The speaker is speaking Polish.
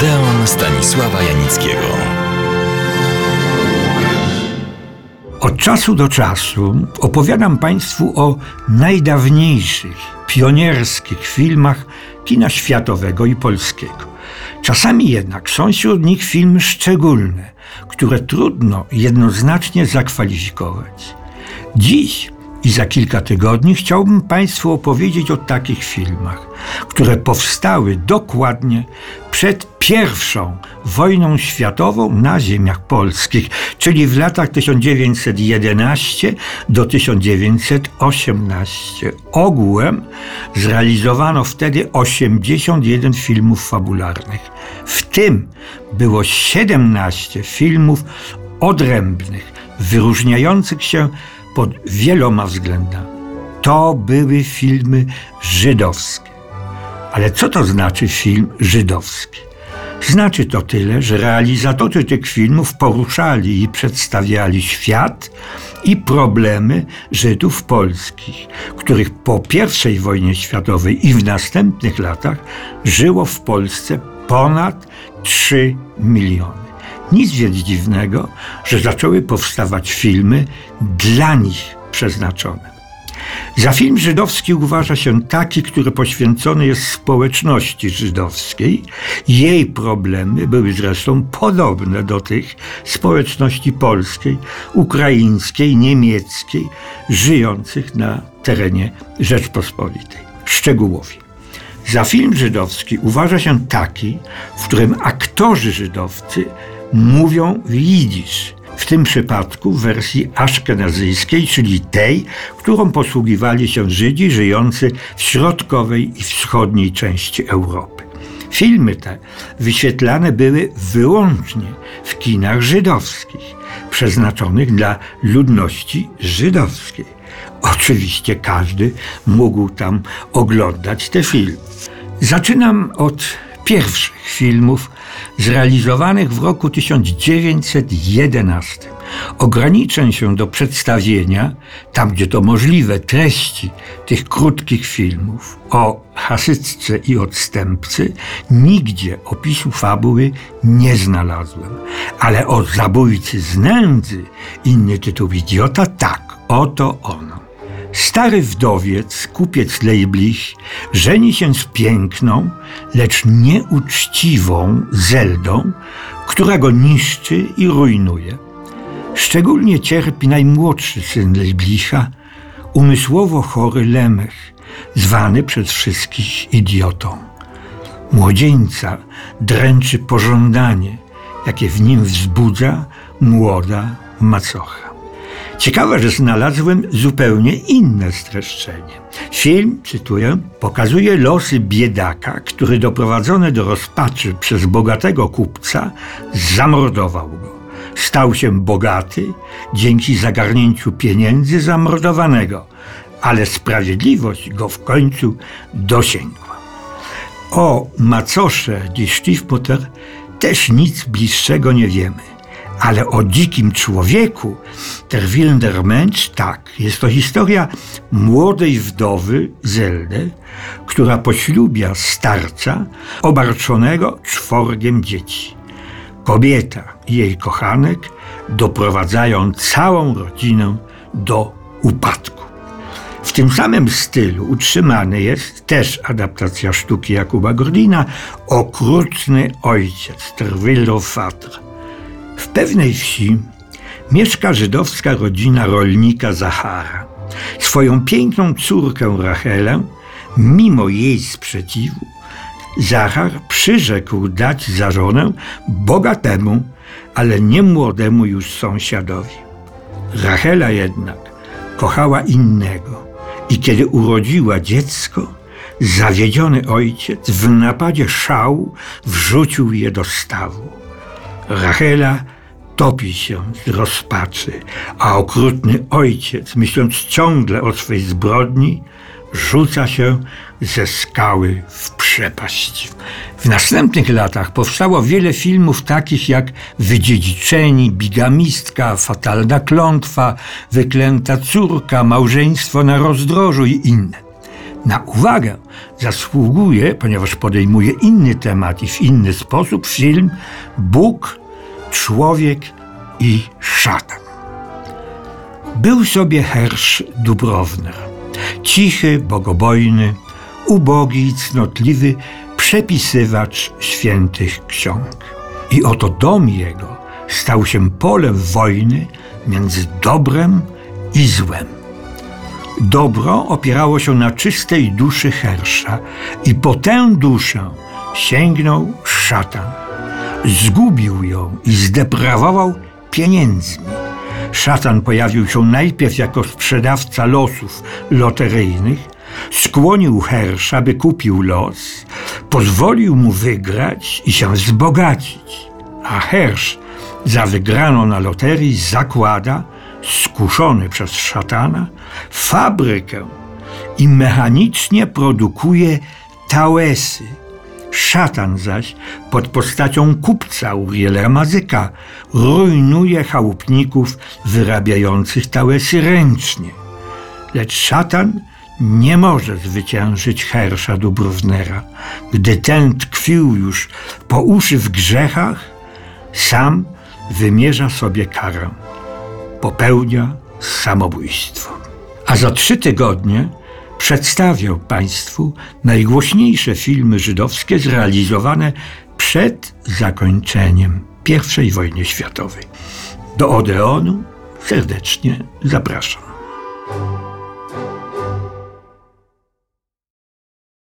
Odeon Stanisława Janickiego. Od czasu do czasu opowiadam Państwu o najdawniejszych, pionierskich filmach kina światowego i polskiego. Czasami jednak są wśród nich filmy szczególne, które trudno jednoznacznie zakwalifikować. Dziś i za kilka tygodni chciałbym Państwu opowiedzieć o takich filmach, które powstały dokładnie przed pierwszą wojną światową na ziemiach polskich, czyli w latach 1911 do 1918. Ogółem zrealizowano wtedy 81 filmów fabularnych. W tym było 17 filmów odrębnych, wyróżniających się pod wieloma względami. To były filmy żydowskie. Ale co to znaczy film żydowski? Znaczy to tyle, że realizatorzy tych filmów poruszali i przedstawiali świat i problemy Żydów polskich, których po I wojnie światowej i w następnych latach żyło w Polsce ponad 3 miliony. Nic więc dziwnego, że zaczęły powstawać filmy dla nich przeznaczone. Za film żydowski uważa się taki, który poświęcony jest społeczności żydowskiej. Jej problemy były zresztą podobne do tych społeczności polskiej, ukraińskiej, niemieckiej, żyjących na terenie Rzeczpospolitej. Szczegółowi. Za film żydowski uważa się taki, w którym aktorzy żydowscy mówią w jidysz. W tym przypadku w wersji aszkenazyjskiej, czyli tej, którą posługiwali się Żydzi żyjący w środkowej i wschodniej części Europy. Filmy te wyświetlane były wyłącznie w kinach żydowskich, przeznaczonych dla ludności żydowskiej. Oczywiście każdy mógł tam oglądać te filmy. Zaczynam od pierwszych filmów zrealizowanych w roku 1911. Ograniczę się do przedstawienia, tam gdzie to możliwe, treści tych krótkich filmów. O hasycce i odstępcy nigdzie opisu fabuły nie znalazłem, ale o zabójcy z nędzy, inny tytuł idiota, tak, oto ono. Stary wdowiec, kupiec Leiblich, żeni się z piękną, lecz nieuczciwą Zeldą, która go niszczy i rujnuje. Szczególnie cierpi najmłodszy syn Leiblicha, umysłowo chory Lemech, zwany przez wszystkich idiotą. Młodzieńca dręczy pożądanie, jakie w nim wzbudza młoda macocha. Ciekawe, że znalazłem zupełnie inne streszczenie. Film, cytuję, pokazuje losy biedaka, który doprowadzony do rozpaczy przez bogatego kupca zamordował go. Stał się bogaty dzięki zagarnięciu pieniędzy zamordowanego, ale sprawiedliwość go w końcu dosięgła. O macosze die Stiefmutter też nic bliższego nie wiemy. Ale o dzikim człowieku, der Wilder Mensch, tak. Jest to historia młodej wdowy Zeldy, która poślubia starca obarczonego czworgiem dzieci. Kobieta i jej kochanek doprowadzają całą rodzinę do upadku. W tym samym stylu utrzymany jest też adaptacja sztuki Jakuba Gordina Okrutny ojciec, der Wilder Vater. W pewnej wsi mieszka żydowska rodzina rolnika Zachara. Swoją piękną córkę Rachelę, mimo jej sprzeciwu, Zachar przyrzekł dać za żonę bogatemu, ale nie młodemu już sąsiadowi. Rachela jednak kochała innego i kiedy urodziła dziecko, zawiedziony ojciec w napadzie szału wrzucił je do stawu. Rachela topi się z rozpaczy, a okrutny ojciec, myśląc ciągle o swej zbrodni, rzuca się ze skały w przepaść. W następnych latach powstało wiele filmów takich jak Wydziedziczeni, Bigamistka, Fatalna Klątwa, Wyklęta Córka, Małżeństwo na rozdrożu i inne. Na uwagę zasługuje, ponieważ podejmuje inny temat i w inny sposób, film Bóg, Człowiek i Szatan. Był sobie Hersz Dubrowner, cichy, bogobojny, ubogi i cnotliwy przepisywacz świętych ksiąg. I oto dom jego stał się polem wojny między dobrem i złem. Dobro opierało się na czystej duszy Hersza i po tę duszę sięgnął szatan. Zgubił ją i zdeprawował pieniędzmi. Szatan pojawił się najpierw jako sprzedawca losów loteryjnych, skłonił Hersza, by kupił los, pozwolił mu wygrać i się wzbogacić. A Hersz za wygraną na loterii zakłada, skuszony przez szatana, fabrykę i mechanicznie produkuje tałesy. Szatan zaś pod postacią kupca Uriela Mazyka rujnuje chałupników wyrabiających tałesy ręcznie. Lecz szatan nie może zwyciężyć Hersza Dubrownera, gdy ten tkwił już po uszy w grzechach, sam wymierza sobie karę. Popełnia samobójstwo. A za trzy tygodnie przedstawiał Państwu najgłośniejsze filmy żydowskie zrealizowane przed zakończeniem I wojny światowej. Do Odeonu serdecznie zapraszam.